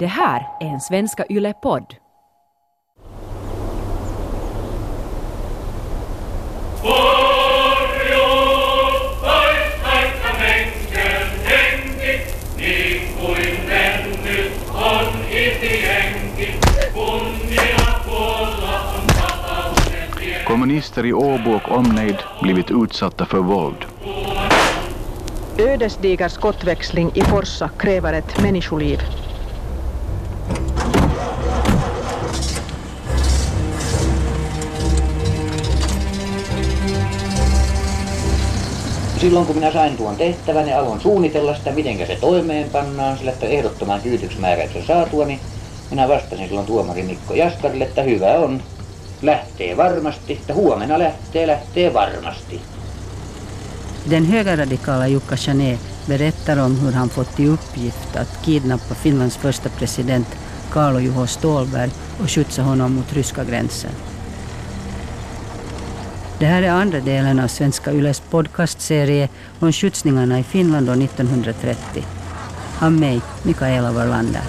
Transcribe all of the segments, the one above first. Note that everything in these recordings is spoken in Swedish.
Det här är en Svenska Yle-podd. Kommunister i Åbo och omnejd blivit utsatta för våld. Ödesdiger skottväxling i Forsa kräver ett människoliv. Silloin kun minä sain tuon tehtävän ja aloin suunnitella sitä, miten se toimeenpannaan, sillä että ehdottoman tyytyksmääräyksen saatua, niin minä vastasin silloin tuomari Mikko Jaskarille, että hyvä on, lähtee varmasti, että huomenna lähtee, lähtee varmasti. Den högerradikala Jukka Chané berättar om hur han fått i uppgift att kidnappa Finlands första president Carlo Juho Ståhlberg och skjutsa honom mot ryska gränsen. Det här är andra delen av Svenska Yles podcastserie om skjutsningarna i Finland år 1930. Av mig, Mikaela Warlander.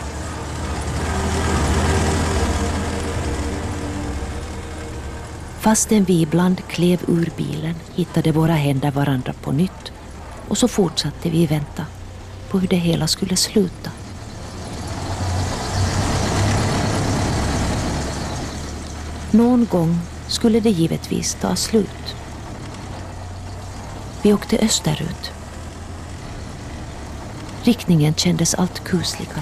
Fastän vi ibland klev ur bilen hittade våra händer varandra på nytt och så fortsatte vi vänta på hur det hela skulle sluta. Någon gång skulle det givetvis ta slut. Vi åkte österut. Riktningen kändes allt kusligare.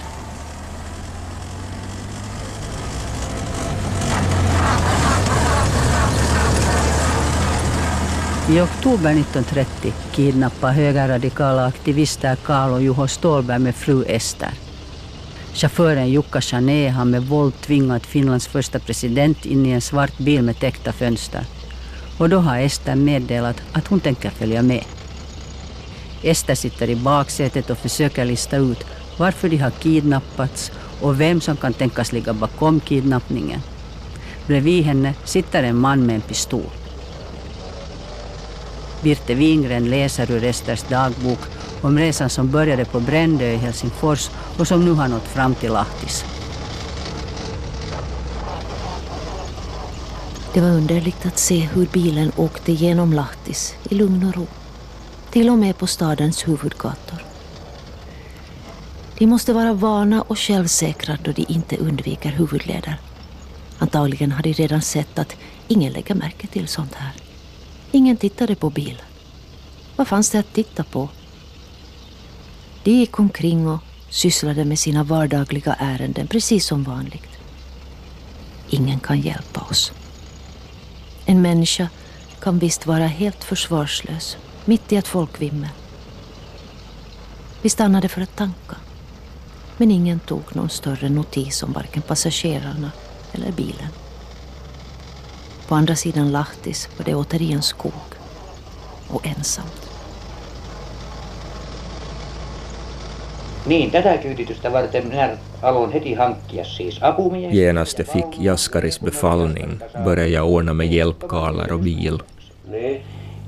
I oktober 1930 kidnappade högerradikala aktivister Karl och Juho Ståhlberg med fru Ester. Chauffören Jukka Chané har med våld tvingat Finlands första president in i en svart bil med täckta fönster. Och då har Ester meddelat att hon tänker följa med. Ester sitter i baksätet och försöker lista ut varför de har kidnappats och vem som kan tänkas ligga bakom kidnappningen. Bredvid henne sitter en man med en pistol. Birte Wingren läser ur Esters dagbok om resan som började på Brändö i Helsingfors och som nu har nått fram till Lahtis. Det var underligt att se hur bilen åkte genom Lahtis i lugn och ro. Till och med på stadens huvudgator. De måste vara vana och självsäkra då de inte undviker huvudleder. Antagligen har de redan sett att ingen lägger märke till sånt här. Ingen tittade på bilen. Vad fanns det att titta på? De gick omkring och sysslade med sina vardagliga ärenden precis som vanligt. Ingen kan hjälpa oss. En människa kan visst vara helt försvarslös mitt i ett folkvimmel. Vi stannade för att tanka. Men ingen tog någon större notis om varken passagerarna eller bilen. På andra sidan Lahtis var det återigen skog och ensamt. Niin, tätä kyytitystä varten minä aloin heti hankkia siis apumiehiä. Genast fick Jaskaris befallning började jag ordna med hjälpkarlar och bil.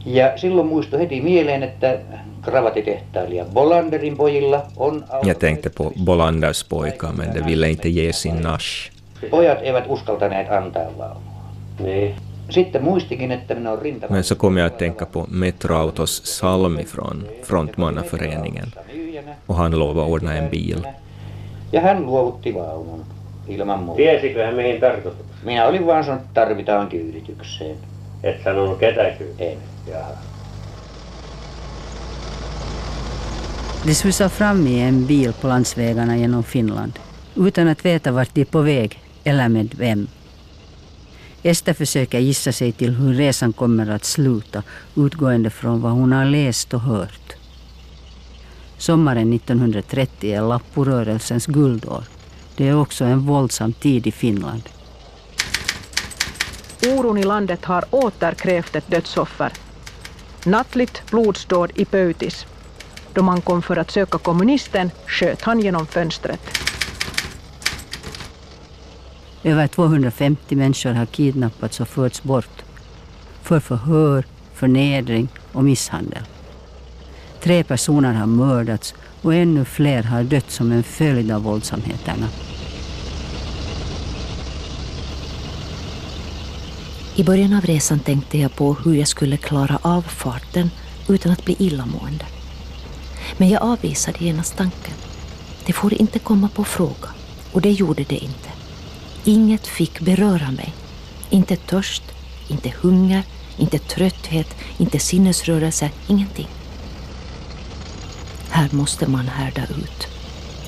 Ja silloin muistui heti mieleen, että kravatitehtailija Bolanderin pojilla on. Jag tänkte på Bolanders pojkar men de ville inte ge sin nash. Pojat eivät uskaltaneet antaa vaunua. Sitten muistikin, että minä olen rintama... Men så kom jag att tänka på Metroautos Salmi från Frontmannaföreningen och han lovade ordna en bil. Ja hän luovutti vaunun ilman muuta. Tiesikö hän mihin tarkoitus? Minä olin vaan sanonut, että tarvitaan kyyditykseen. Et sanonut ketä kyllä? En. Jaha. De susar fram i en bil på landsvägarna genom Finland utan att veta vart de är på väg eller med vem. Ester försöker gissa sig till hur resan kommer att sluta utgående från vad hon har läst och hört. Sommaren 1930 är Lapporörelsens guldår. Det är också en våldsam tid i Finland. Oron i landet har åter krävt ett dödsoffer. Nattligt blodsdåd i Pöytis. Då man kom för att söka kommunisten sköt han genom fönstret. Över 250 människor har kidnappats och förts bort för förhör, förnedring och misshandel. Tre personer har mördats och ännu fler har dött som en följd av våldsamheterna. I början av resan tänkte jag på hur jag skulle klara av farten utan att bli illamående. Men jag avvisade genast tanken. Det får inte komma på fråga och det gjorde det inte. Inget fick beröra mig. Inte törst, inte hunger, inte trötthet, inte sinnesrörelse, ingenting. Här måste man härda ut.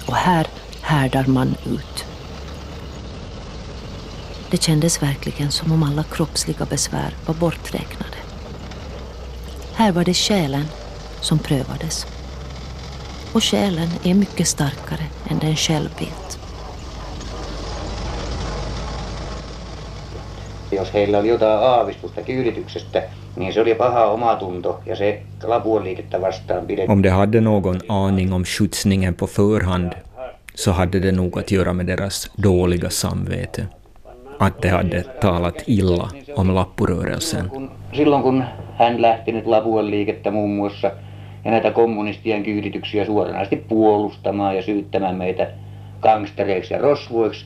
Och här härdar man ut. Det kändes verkligen som om alla kroppsliga besvär var borträknade. Här var det själen som prövades. Och själen är mycket starkare än den själv vet. Jos heillä oli jotain aavistusta kyydityksestä, niin se oli paha omatunto ja se lapuoliikettä vastaan pidettiin. Om de hade någon aning om skjutsningen på förhand så hade det nog att göra med deras dåliga samvete. Att de hade talat illa om lappurörelsen. Silloin kun hän lähti nyt Lapuan liikettä muun muassa ja näitä kommunistien kyydityksiä suoranaisesti puolustamaan ja syyttämään meitä gangstereiksi ja rosvoiksi,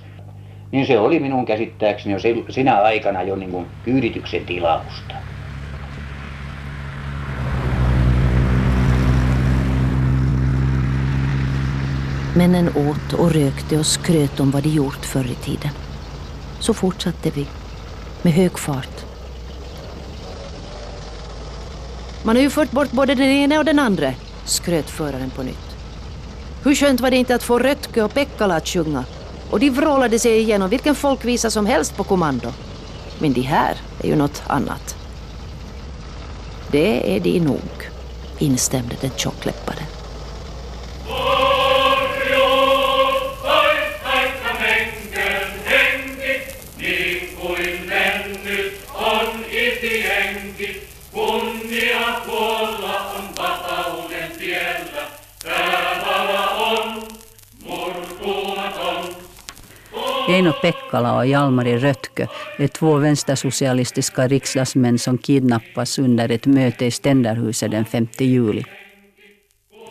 niin se oli minun käsittääkseni jo sinä aikana jo niin kuin kyydityksen tilausta. Männen åt och rökte och skröt om vad de gjort förr i tiden. Så fortsatte vi, med hög fart. Man har ju fört bort både den ene och den andra, skröt föraren på nytt. Hur skönt var det inte att få Röttke och Pekkala att sjunga? Och de vrålade sig igenom vilken folkvisa som helst på kommando. Men de här är ju något annat. Det är de nog, instämde den tjockläppade. Eino Pekkala och Jalmari e. Rötkö är två vänstersocialistiska riksdagsmän som kidnappas under ett möte i Ständerhuset den 5 juli.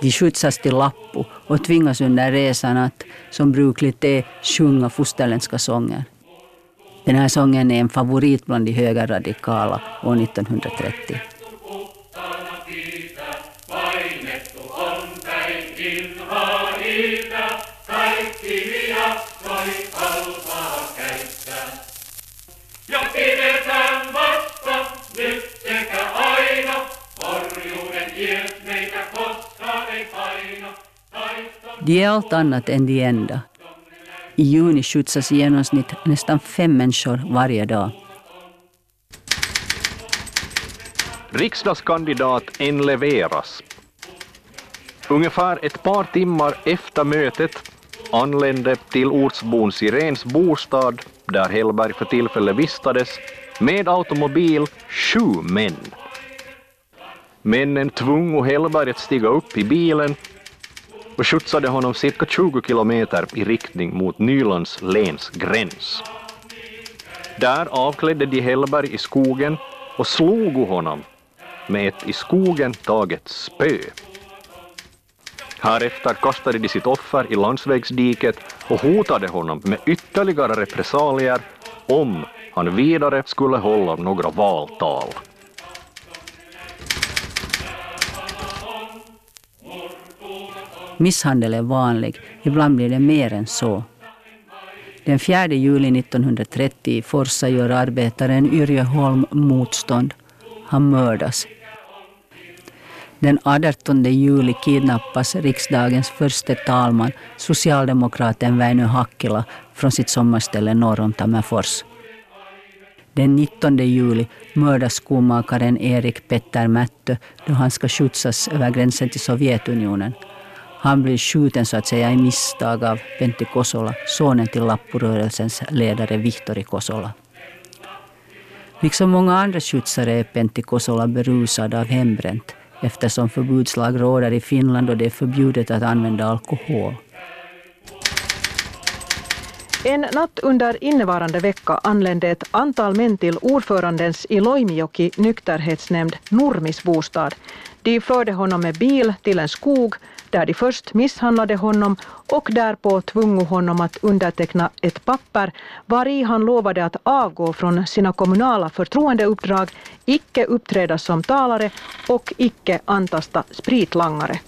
De skjutsas till Lappo och tvingas under resan att, som brukligt är, sjunga fosterländska sånger. Den här sången är en favorit bland de högerradikala år 1930. De är allt annat än de enda. I juni skjutsas i genomsnitt nästan fem människor varje dag. Riksdagskandidat enleveras. Ungefär ett par timmar efter mötet anlände till ortsbon Sirens bostad, där Hellberg för tillfället vistades, med automobil sju män. Männen tvungo Hellberg att stiga upp i bilen och skjutsade honom cirka 20 kilometer i riktning mot Nylands läns gräns. Där avklädde de Hellberg i skogen och slog honom med ett i skogen taget spö. Härefter kastade de sitt offer i landsvägsdiket och hotade honom med ytterligare repressalier om han vidare skulle hålla några valtal. Misshandel är vanlig, ibland blir det mer än så. Den 4 juli 1930 i Forsa gör arbetaren Yrjö Holm motstånd. Han mördas. Den 18 juli kidnappas riksdagens första talman, socialdemokraten Väinö Hakkila, från sitt sommarställe norr om Tammerfors. Den 19 juli mördas skomakaren Erik Petter Mättö då han ska skjutsas över gränsen till Sovjetunionen. Han blir skjuten så att säga i misstag av Pentti Kosola, sonen till Lappurörelsens ledare Vihtori Kosola. Liksom många andra skjutsare är Pentti Kosola berusad av hembränt eftersom förbudslag råder i Finland och det är förbjudet att använda alkohol. En natt under innevarande vecka anlände ett antal män till ordförandens i Loimijoki nykterhetsnämnd Nurmis bostad. De förde honom med bil till en skog där de först misshandlade honom och därpå tvungo honom att underteckna ett papper var i han lovade att avgå från sina kommunala förtroendeuppdrag, icke uppträda som talare och icke antasta spritlangare.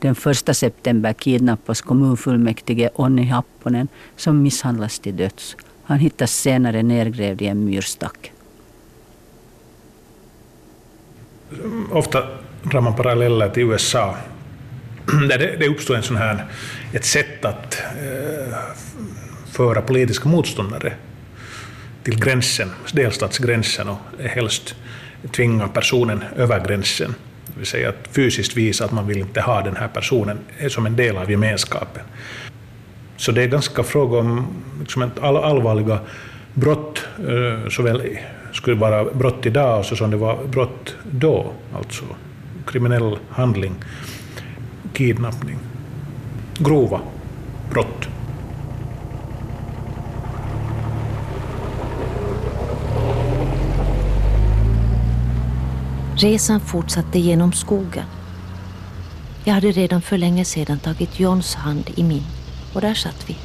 Den 1 september kidnappas kommunfullmäktige Onni Happonen som misshandlas till döds. Han hittas senare nedgrävd i en myrstack. Ofta drar man paralleller till USA. Där det, det uppstår en sån här, ett sätt att eh, föra politiska motståndare till gränsen, delstatsgränsen och helst tvinga personen över gränsen. Det vill säga att fysiskt visa att man vill inte ha den här personen som en del av gemenskapen. Så det är ganska fråga om liksom all, allvarliga brott, eh, såväl skulle vara brott idag som det var brott då, alltså kriminell handling, kidnappning, grova brott. Resan fortsatte genom skogen. Jag hade redan för länge sedan tagit Johns hand i min och där satt vi,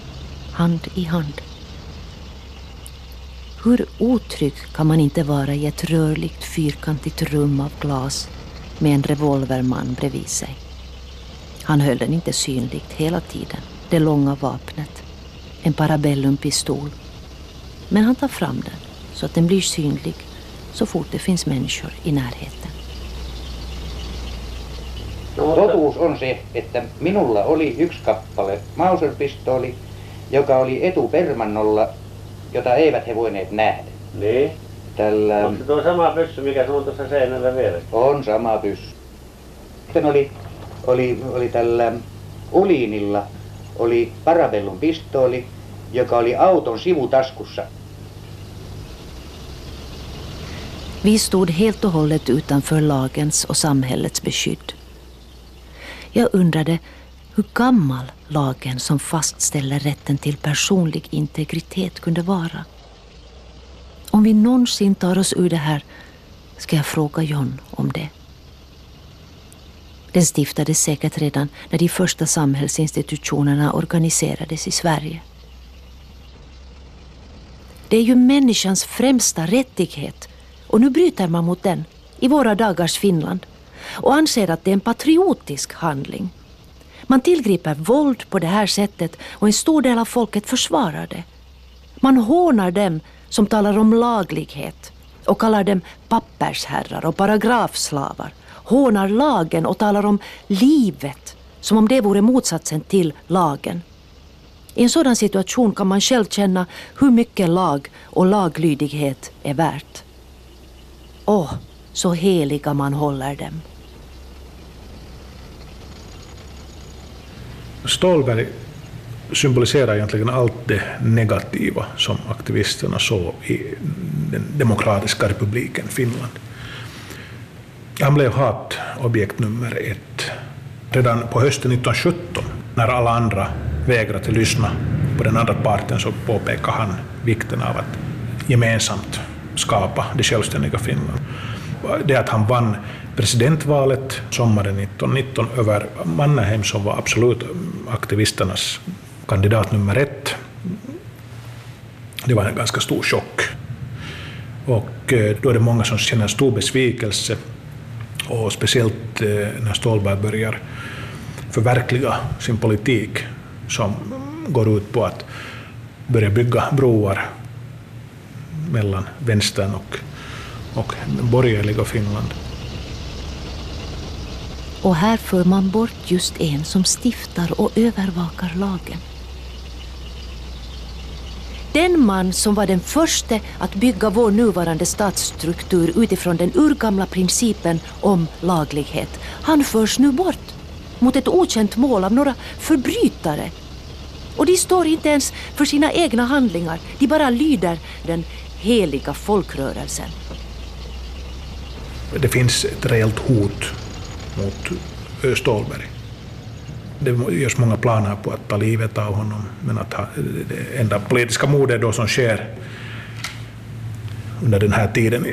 hand i hand. Hur otrygg kan man inte vara i ett rörligt fyrkantigt rum av glas med en revolverman bredvid sig? Han höll den inte synligt hela tiden, det långa vapnet, en parabellumpistol. Men han tar fram den så att den blir synlig så fort det finns människor i närheten. Totuus on se, että minulla oli yksi kappale Mauser-pistooli, joka oli etupermannolla, jota eivät he voineet nähdä. Niin? Tällä... Onko se tuo sama pyssy, mikä sulla on tuossa seinällä vieressä? On sama pyssy. Sitten oli, oli, oli tällä Uliinilla oli Parabellun pistooli, joka oli auton sivutaskussa. Vi stod helt och hållet utanför lagens och samhällets beskydd. Jag undrade hur gammal lagen som fastställer rätten till personlig integritet kunde vara. Om vi någonsin tar oss ur det här ska jag fråga John om det. Den stiftades säkert redan när de första samhällsinstitutionerna organiserades i Sverige. Det är ju människans främsta rättighet och nu bryter man mot den i våra dagars Finland och anser att det är en patriotisk handling. Man tillgriper våld på det här sättet och en stor del av folket försvarar det. Man hånar dem som talar om laglighet och kallar dem pappersherrar och paragrafslavar, hånar lagen och talar om livet som om det vore motsatsen till lagen. I en sådan situation kan man själv känna hur mycket lag och laglydighet är värt. Åh, så heliga man håller dem. Stålberg symboliserar egentligen allt det negativa som aktivisterna såg i den demokratiska republiken Finland. Han blev hatobjekt nummer ett. Redan på hösten 1917, när alla andra vägrade lyssna på den andra parten, så påpekade han vikten av att gemensamt skapa det självständiga Finland. Det att han vann presidentvalet sommaren 1919 över Mannerheim som var absolut aktivisternas kandidat nummer ett. Det var en ganska stor chock. Och eh, då är det många som känner stor besvikelse och speciellt eh, när Stålberg börjar förverkliga sin politik som går ut på att börja bygga broar mellan vänstern och, och borgerliga Finland. Och här för man bort just en som stiftar och övervakar lagen. Den man som var den första att bygga vår nuvarande statsstruktur utifrån den urgamla principen om laglighet, han förs nu bort mot ett okänt mål av några förbrytare. Och de står inte ens för sina egna handlingar, de bara lyder den heliga folkrörelsen. Det finns ett reellt hot mot eh, Stålberg. det görs många planer på att ta livet av honom, men att ha, det enda politiska mordet då som sker under den här tiden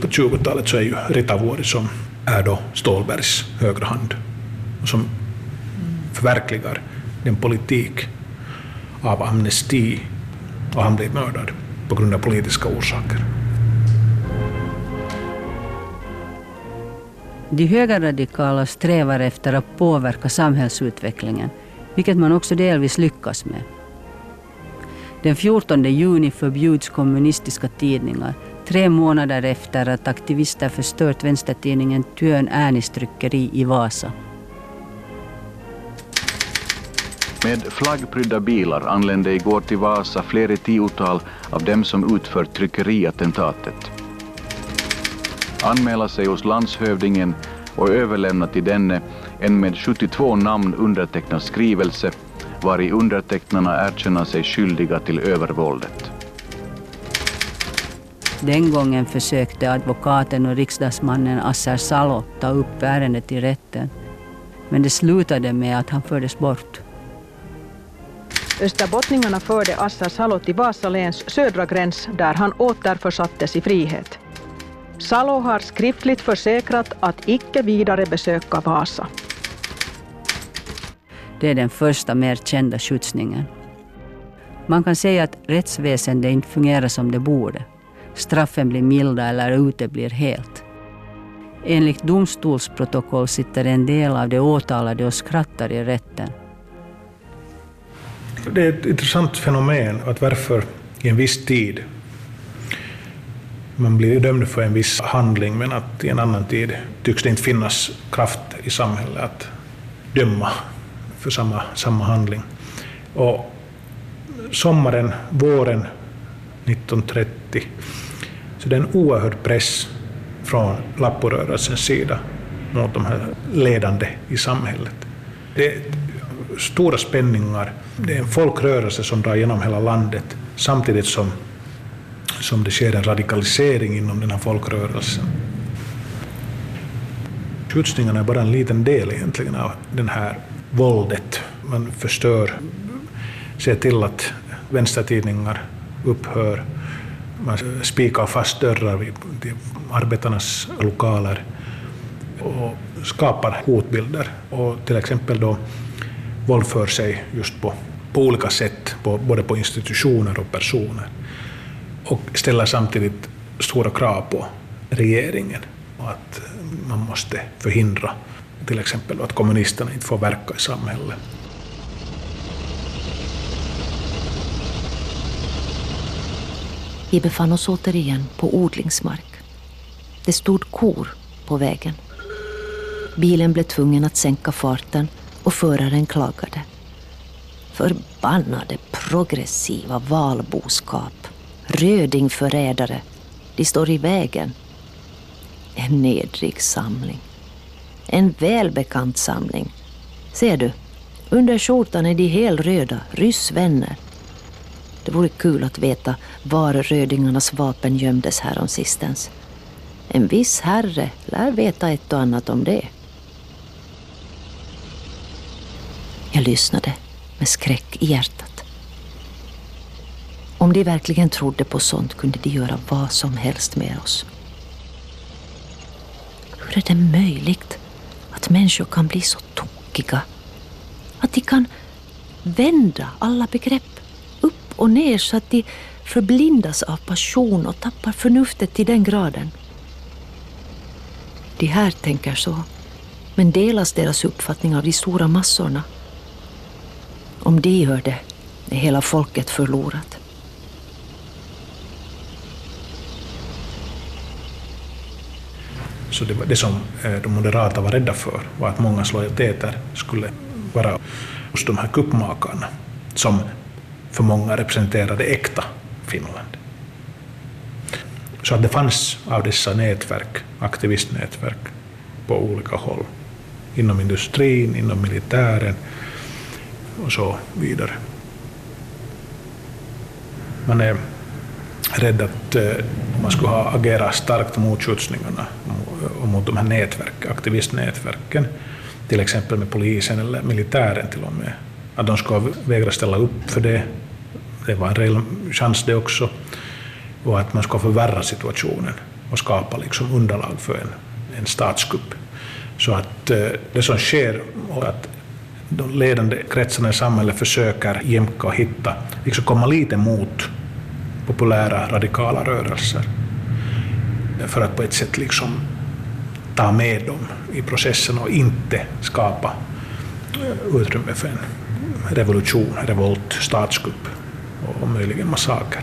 på 20-talet så är ju Ritavuori som är då Ståhlbergs högra hand och som förverkligar den politik av amnesti och han blir mördad på grund av politiska orsaker. De högerradikala strävar efter att påverka samhällsutvecklingen, vilket man också delvis lyckas med. Den 14 juni förbjuds kommunistiska tidningar, tre månader efter att aktivister förstört vänstertidningen Työn Äänistryckeri i Vasa. Med flaggprydda bilar anlände igår till Vasa flera tiotal av dem som utfört tryckeriattentatet. Anmäla sig hos landshövdingen och överlämna till denne en med 72 namn undertecknad skrivelse var i undertecknarna erkänner sig skyldiga till övervåldet. Den gången försökte advokaten och riksdagsmannen Asser Salo ta upp ärendet i rätten. Men det slutade med att han fördes bort. Österbottningarna förde Assar Salo till Vasaläns södra gräns där han återförsattes i frihet. Salo har skriftligt försäkrat att icke vidare besöka Vasa. Det är den första mer kända skjutsningen. Man kan säga att rättsväsendet inte fungerar som det borde. Straffen blir milda eller uteblir helt. Enligt domstolsprotokoll sitter en del av de åtalade och skrattar i rätten. Det är ett intressant fenomen att varför i en viss tid man blir dömd för en viss handling men att i en annan tid tycks det inte finnas kraft i samhället att döma för samma, samma handling. Och sommaren, våren 1930 så det är en oerhörd press från Lapporörelsens sida mot de här ledande i samhället. Det är stora spänningar. Det är en folkrörelse som drar genom hela landet samtidigt som, som det sker en radikalisering inom den här folkrörelsen. Skjutsningarna är bara en liten del egentligen av det här våldet. Man förstör, ser till att vänstertidningar upphör, man spikar fast dörrar vid arbetarnas lokaler och skapar hotbilder. Och till exempel då våldför sig just på, på olika sätt, på, både på institutioner och personer. Och ställer samtidigt stora krav på regeringen att eh, man måste förhindra till exempel att kommunisterna inte får verka i samhället. Vi befann oss återigen på odlingsmark. Det stod kor på vägen. Bilen blev tvungen att sänka farten och föraren klagade. Förbannade progressiva valboskap. Rödingförrädare. De står i vägen. En nedrig samling. En välbekant samling. Ser du? Under skjortan är de helröda, ryssvänner. Det vore kul att veta var rödingarnas vapen gömdes häromsistens. En viss herre lär veta ett och annat om det. Jag lyssnade med skräck i hjärtat. Om de verkligen trodde på sånt kunde de göra vad som helst med oss. Hur är det möjligt att människor kan bli så tokiga? Att de kan vända alla begrepp upp och ner så att de förblindas av passion och tappar förnuftet till den graden. De här tänker så, men delas deras uppfattning av de stora massorna? Om de gör det är hela folket förlorat. Så det, var det som eh, de moderata var rädda för var att många lojaliteter skulle vara hos de här kuppmakarna som för många representerade äkta Finland. Så att det fanns av dessa nätverk, aktivistnätverk, på olika håll. Inom industrin, inom militären, och så vidare. Man är rädd att eh, man skulle ha agerat starkt mot skjutsningarna och mot de här nätverk, aktivistnätverken till exempel med polisen eller militären till och med. Att de skulle vägra ställa upp för det. Det var en reell chans det också. Och att man ska förvärra situationen och skapa liksom underlag för en, en statskupp. Så att eh, det som sker och att de ledande kretsarna i samhället försöker jämka och hitta, liksom komma lite mot populära radikala rörelser för att på ett sätt liksom ta med dem i processen och inte skapa eh, utrymme för en revolution, revolt, statskupp och möjligen massaker.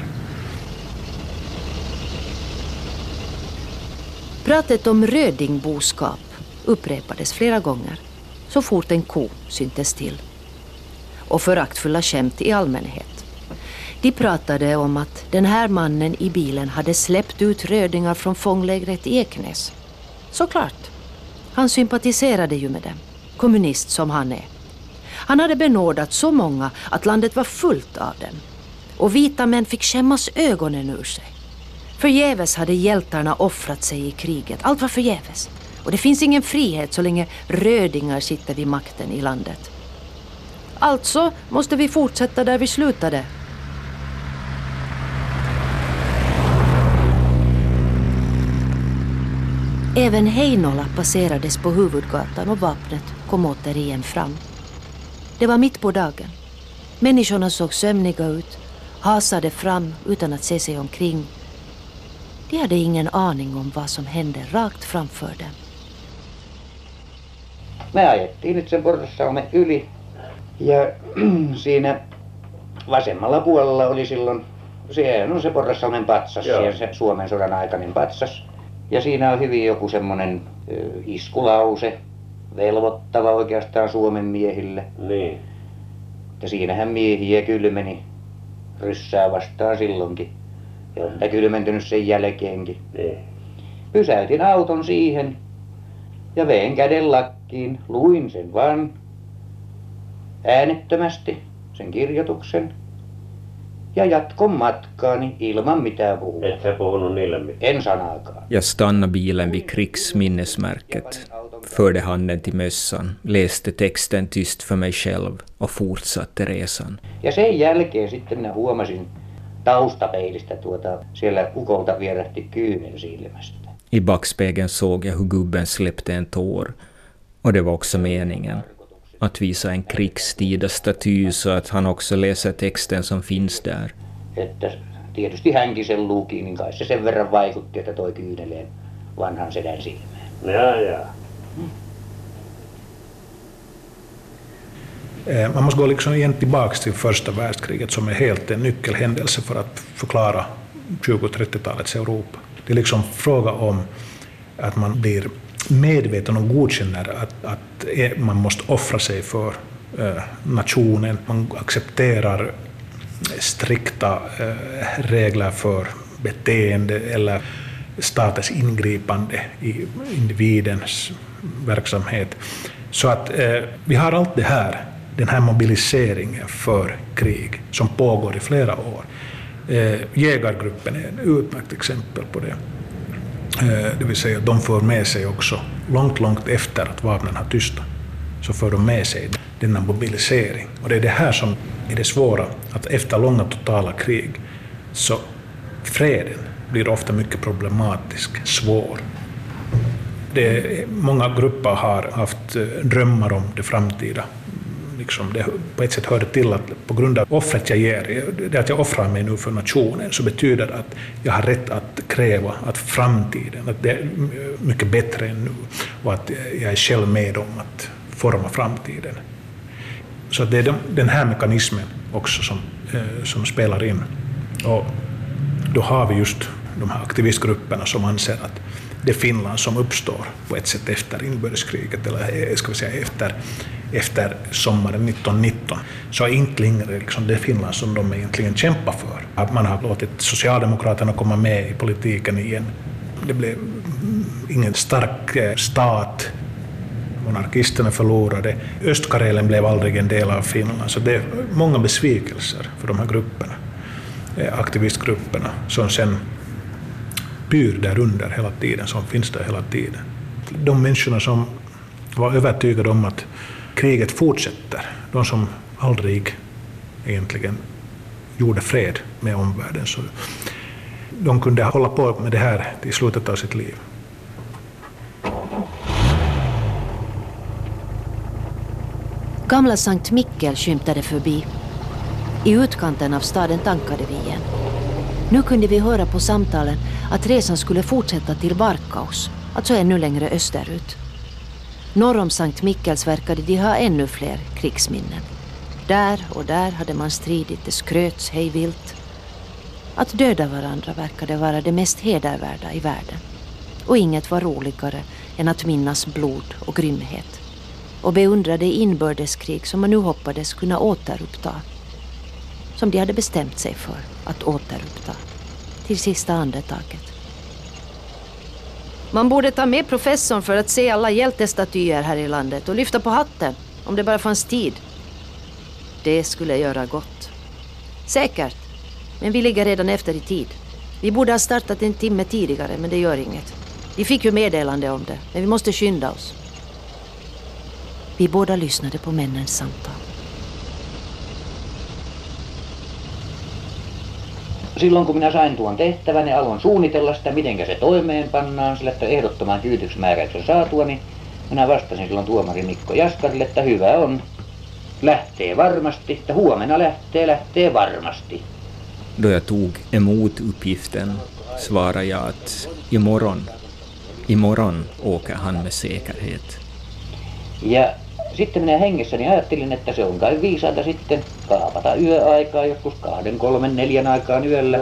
Pratet om rödingboskap upprepades flera gånger så fort en ko syntes till. Och föraktfulla skämt i allmänhet. De pratade om att den här mannen i bilen hade släppt ut rödingar från fånglägret i Eknäs. Såklart. Han sympatiserade ju med dem, kommunist som han är. Han hade benådat så många att landet var fullt av dem. Och vita män fick skämmas ögonen ur sig. Förgäves hade hjältarna offrat sig i kriget. Allt var förgäves. Och det finns ingen frihet så länge rödingar sitter vid makten i landet. Alltså måste vi fortsätta där vi slutade. Även Heinola passerades på huvudgatan och vapnet kom återigen fram. Det var mitt på dagen. Människorna såg sömniga ut, hasade fram utan att se sig omkring. De hade ingen aning om vad som hände rakt framför dem. Me ajettiin nyt sen porrassalmen yli ja siinä vasemmalla puolella oli silloin, sehän on se porrassalmen patsas, siellä se Suomen sodan aikainen patsas. Ja siinä on hyvin joku semmoinen iskulause, velvoittava oikeastaan Suomen miehille. Niin. Ja siinähän miehiä kylmeni ryssää vastaan silloinkin. Ja on kylmentynyt sen jälkeenkin. Niin. Pysäytin auton siihen ja vein käden lakkiin, luin sen vaan äänettömästi, sen kirjoituksen. Ja jatkon matkaani ilman mitään puhua. Et sä puhunut niille mitään? En sanaakaan. Jag stannade bilen vid krigsminnesmärket, förde handen till mössan, läste texten tyst för mig själv och fortsatte resan. Ja sen jälkeen sitten minä huomasin taustapeilistä tuota, siellä ukolta vierähti kyynel silmästä. I backspegeln såg jag hur gubben släppte en tår. Och det var också meningen. Att visa en krigstida staty så att han också läser texten som finns där. Että tietysti hänkin sen luki, niin kai se sen verran vaikutti, että toi kyyneleen vanhan sedän silmään. Ja, ja. Eh, Man måste gå liksom igen tillbaka till första världskriget som är helt en nyckelhändelse för att förklara 20-30-talets Europa. Det är liksom fråga om att man blir medveten och godkänner att, att e- man måste offra sig för eh, nationen. Man accepterar strikta eh, regler för beteende eller statens ingripande i individens verksamhet. Så att eh, vi har allt det här, den här mobiliseringen för krig som pågår i flera år. Eh, jägargruppen är ett utmärkt exempel på det. Eh, det vill säga de för med sig också, långt, långt efter att vapnen har tystat, så för de med sig denna mobilisering. Och det är det här som är det svåra, att efter långa totala krig så freden blir ofta mycket problematisk, svår. Det, många grupper har haft eh, drömmar om det framtida. Liksom det på ett sätt hör det till att på grund av offret jag ger, det att jag offrar mig nu för nationen, så betyder det att jag har rätt att kräva att framtiden, att det är mycket bättre än nu och att jag är själv med om att forma framtiden. Så det är den här mekanismen också som, eh, som spelar in. Och då har vi just de här aktivistgrupperna som anser att det Finland som uppstår på ett sätt efter inbördeskriget, eller eh, ska vi säga efter, efter sommaren 1919, så är inte längre liksom det Finland som de egentligen kämpar för. Att man har låtit Socialdemokraterna komma med i politiken igen. Det blev ingen stark eh, stat, monarkisterna förlorade, Östkarelen blev aldrig en del av Finland, så det är många besvikelser för de här grupperna, eh, aktivistgrupperna, som sen pyr där under hela tiden, som finns där hela tiden. De människorna som var övertygade om att kriget fortsätter. De som aldrig egentligen gjorde fred med omvärlden. Så de kunde hålla på med det här till slutet av sitt liv. Gamla Sankt Mikkel skymtade förbi. I utkanten av staden tankade vi igen. Nu kunde vi höra på samtalen att resan skulle fortsätta till Varkaus. alltså ännu längre österut. Norr om Sankt Mikkels verkade de ha ännu fler krigsminnen. Där och där hade man stridit, det skröts hejvilt. Att döda varandra verkade vara det mest hedervärda i världen. Och inget var roligare än att minnas blod och grymhet och beundra det inbördeskrig som man nu hoppades kunna återuppta. Som de hade bestämt sig för att återuppta. Till sista andetaget. Man borde ta med professorn för att se alla hjältestatyer här i landet och lyfta på hatten, om det bara fanns tid. Det skulle göra gott. Säkert. Men vi ligger redan efter i tid. Vi borde ha startat en timme tidigare, men det gör inget. Vi fick ju meddelande om det, men vi måste skynda oss. Vi båda lyssnade på männens samtal. Silloin kun minä sain tuon tehtävän ja aloin suunnitella sitä, miten se toimeenpannaan, sillä että ehdottoman kyytyksmääräyksen saatua, niin minä vastasin silloin tuomari Mikko Jaskarille, että hyvä on, lähtee varmasti, että huomenna lähtee, lähtee varmasti. Då jag tog emot uppgiften svarade jag att imorgon, imorgon åker han med säkerhet. Ja sitten minä hengessäni ajattelin, että se on kai viisaata sitten kaapata yöaikaa, joskus kahden, kolmen, neljän aikaan yöllä.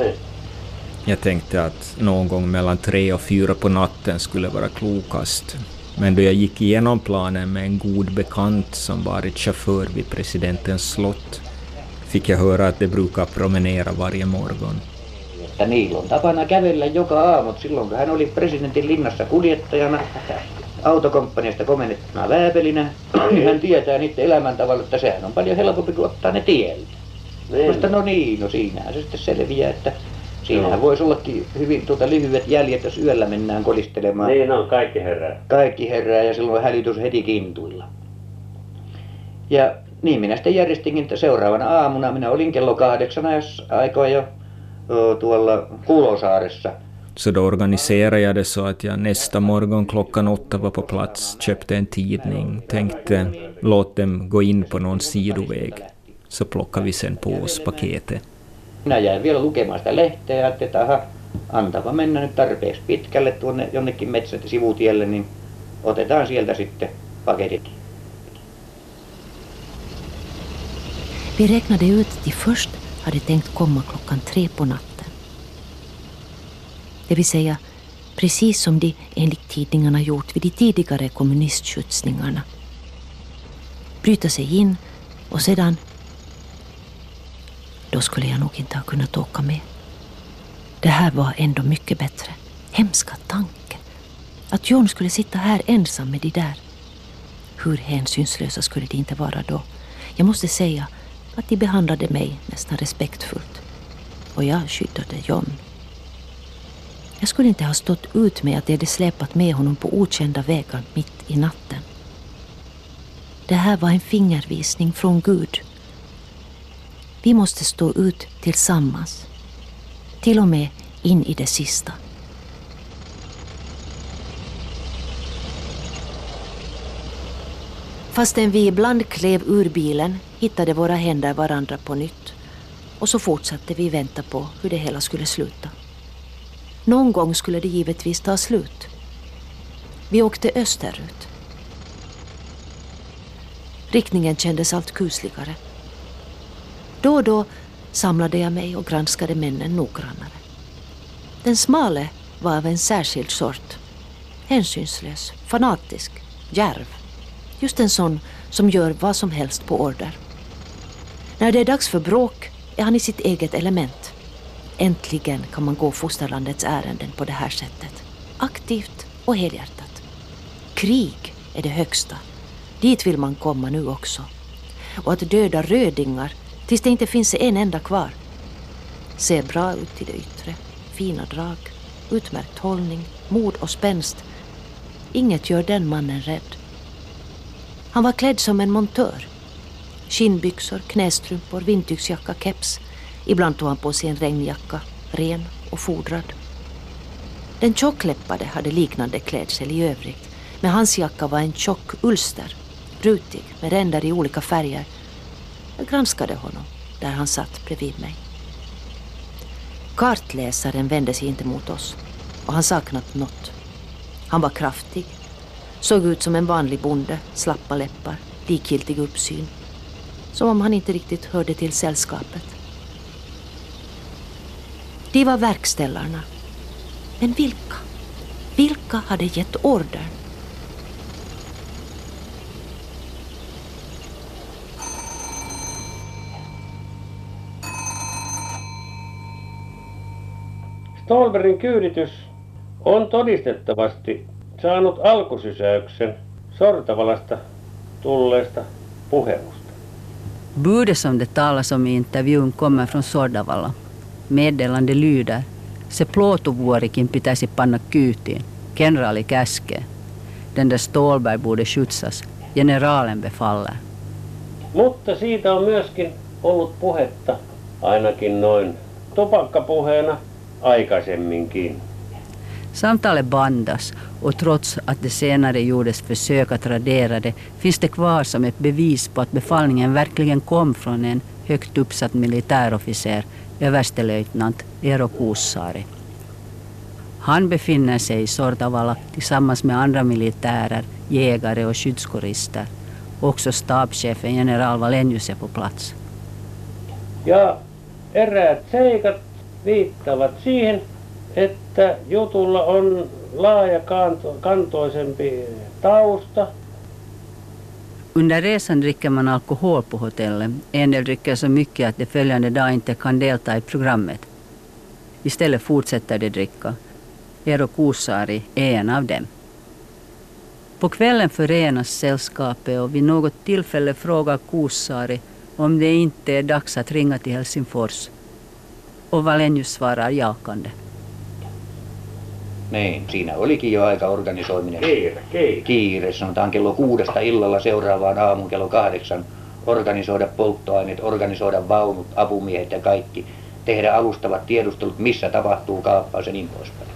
Jag tänkte att någon gång mellan tre och fyra på natten skulle vara klokast. Men då jag gick igenom planen med en god bekant som varit chaufför vid presidentens slott fick jag höra att de brukar promenera varje morgon. Että niillä on tapana kävellä joka aamu. Silloin kun hän oli presidentin linnassa kuljettajana, autokomppaniasta komennettuna vääpelinä, niin hän tietää niiden elämäntavalla, että sehän on paljon helpompi kuin ottaa ne tieltä. Niin. Mutta no niin, no siinähän se sitten selviää, että siinähän voisi ollakin hyvin tuota lyhyet jäljet, jos yöllä mennään kolistelemaan. Niin on, kaikki herää. Kaikki herää ja silloin hälytys heti kintuilla. Ja niin minä sitten järjestinkin, että seuraavana aamuna minä olin kello kahdeksan ajassa aikaa jo tuolla Kulosaaressa. Så då organiserade jag det så att jag nästa morgon klockan åtta var på plats, köpte en tidning, tänkte låt dem gå in på någon sidoväg, så plockar vi sen på oss paketet. Minä jäin vielä lukemaan sitä lehteä ja että aha, antapa mennä nyt tarpeeksi pitkälle tuonne jonnekin metsät sivutielle, niin otetaan sieltä sitten paketit. Vi räknade ut att de först hade tänkt komma klockan tre på natten. Det vill säga precis som de enligt tidningarna gjort vid de tidigare kommunistskjutsningarna. Bryta sig in och sedan... Då skulle jag nog inte ha kunnat åka med. Det här var ändå mycket bättre. Hemska tanke. Att John skulle sitta här ensam med de där. Hur hänsynslösa skulle de inte vara då? Jag måste säga att de behandlade mig nästan respektfullt. Och jag skyddade John. Jag skulle inte ha stått ut med att de hade släpat med honom på okända vägar mitt i natten. Det här var en fingervisning från Gud. Vi måste stå ut tillsammans. Till och med in i det sista. Fastän vi ibland klev ur bilen hittade våra händer varandra på nytt och så fortsatte vi vänta på hur det hela skulle sluta. Någon gång skulle det givetvis ta slut. Vi åkte österut. Riktningen kändes allt kusligare. Då och då samlade jag mig och granskade männen noggrannare. Den smale var av en särskild sort. Hänsynslös, fanatisk, djärv. Just en sån som gör vad som helst på order. När det är dags för bråk är han i sitt eget element. Äntligen kan man gå fosterlandets ärenden på det här sättet. Aktivt och helhjärtat. Krig är det högsta. Dit vill man komma nu också. Och att döda rödingar tills det inte finns en enda kvar. Ser bra ut till det yttre. Fina drag, utmärkt hållning, mod och spänst. Inget gör den mannen rädd. Han var klädd som en montör. Skinnbyxor, knästrumpor, vindtygsjacka, keps. Ibland tog han på sig en regnjacka, ren och fodrad. Den tjockläppade hade liknande klädsel i övrigt, men hans jacka var en tjock ulster, rutig med ränder i olika färger. Jag granskade honom där han satt bredvid mig. Kartläsaren vände sig inte mot oss och han saknade något. Han var kraftig, såg ut som en vanlig bonde, slappa läppar, likgiltig uppsyn. Som om han inte riktigt hörde till sällskapet. De var verkställarna. Men vilka? Vilka hade gett ordern? Stolberin kyyditys on todistettavasti saanut alkusysäyksen Sortavalasta tulleesta puhelusta. Budet som det talas om i intervjun kommer från Sordavala. Meddelande lyder Se plåtovuorikin pitäisi panna kyytiin. Kenraali käskee. Den där Stålberg borde skjutsas. Generalen befaller. Mutta siitä on myöskin ollut puhetta, ainakin noin tupakkapuheena aikaisemminkin. Samtalet bandas och trots att det senare gjordes försök att radera det finns det kvar som ett bevis på att befallningen verkligen kom från en högt uppsatt militärofficer, överstelöjtnant Eero Kuussaari. Han befinner sig i Sortavala tillsammans med andra militärer, jägare och skyddskårister. Också stabschefen general Valenius är på plats. Ja eräät seikat viittavat siihen, että jutulla on laaja kanto, kantoisempi tausta. Under resan dricker man alkohol på hotellet. En del dricker så mycket att de följande dag inte kan delta i programmet. Istället fortsätter de dricka. Eero Kuusari är en av dem. På kvällen förenas sällskapet och vid något tillfälle frågar Kuusari om det inte är dags att ringa till Helsingfors. Och Valenius svarar jakande. Niin, siinä olikin jo aika organisoiminen. Kiire, kiire. Kiire, sanotaan kello kuudesta illalla seuraavaan aamun kello kahdeksan. Organisoida polttoaineet, organisoida vaunut, apumiehet ja kaikki. Tehdä alustavat tiedustelut, missä tapahtuu kaappaus ja niin poispäin.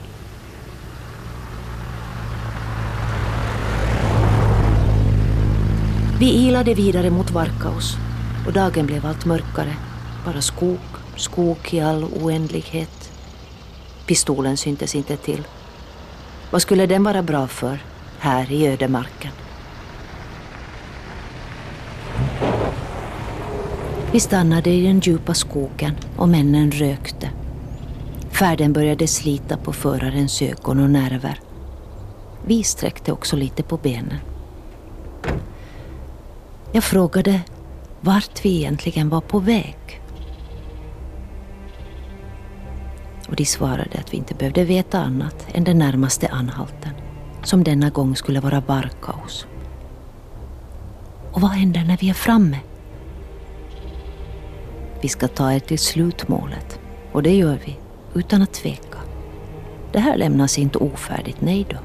Vi ilade vidare mot Varkaus och dagen blev allt mörkare. Bara skog, skog i all oändlighet. Pistolen syntes inte till. Vad skulle den vara bra för här i ödemarken? Vi stannade i den djupa skogen och männen rökte. Färden började slita på förarens ögon och nerver. Vi sträckte också lite på benen. Jag frågade vart vi egentligen var på väg. Och de svarade att vi inte behövde veta annat än den närmaste anhalten, som denna gång skulle vara Barkaus. Och vad händer när vi är framme? Vi ska ta er till slutmålet. Och det gör vi, utan att tveka. Det här lämnas inte ofärdigt, nej då.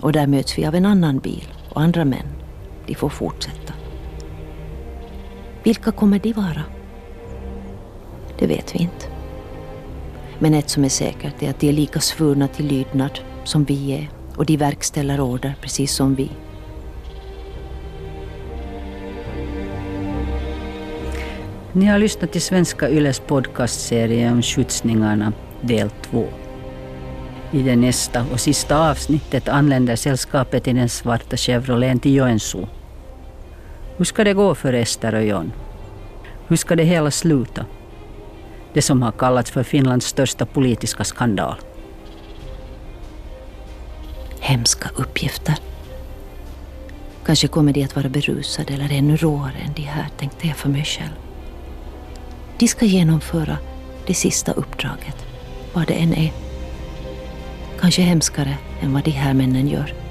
Och där möts vi av en annan bil och andra män. De får fortsätta. Vilka kommer de vara? Det vet vi inte. Men ett som är säkert är att de är lika svurna till lydnad som vi är och de verkställer order precis som vi. Ni har lyssnat till Svenska Yles podcastserie om skjutsningarna del 2. I det nästa och sista avsnittet anländer sällskapet i den svarta Chevroleten till Joensuu. Hur ska det gå för Ester och John? Hur ska det hela sluta? Det som har kallats för Finlands största politiska skandal. Hemska uppgifter. Kanske kommer de att vara berusade eller ännu råare än de här, tänkte jag för mig själv. De ska genomföra det sista uppdraget, vad det än är. Kanske hemskare än vad de här männen gör.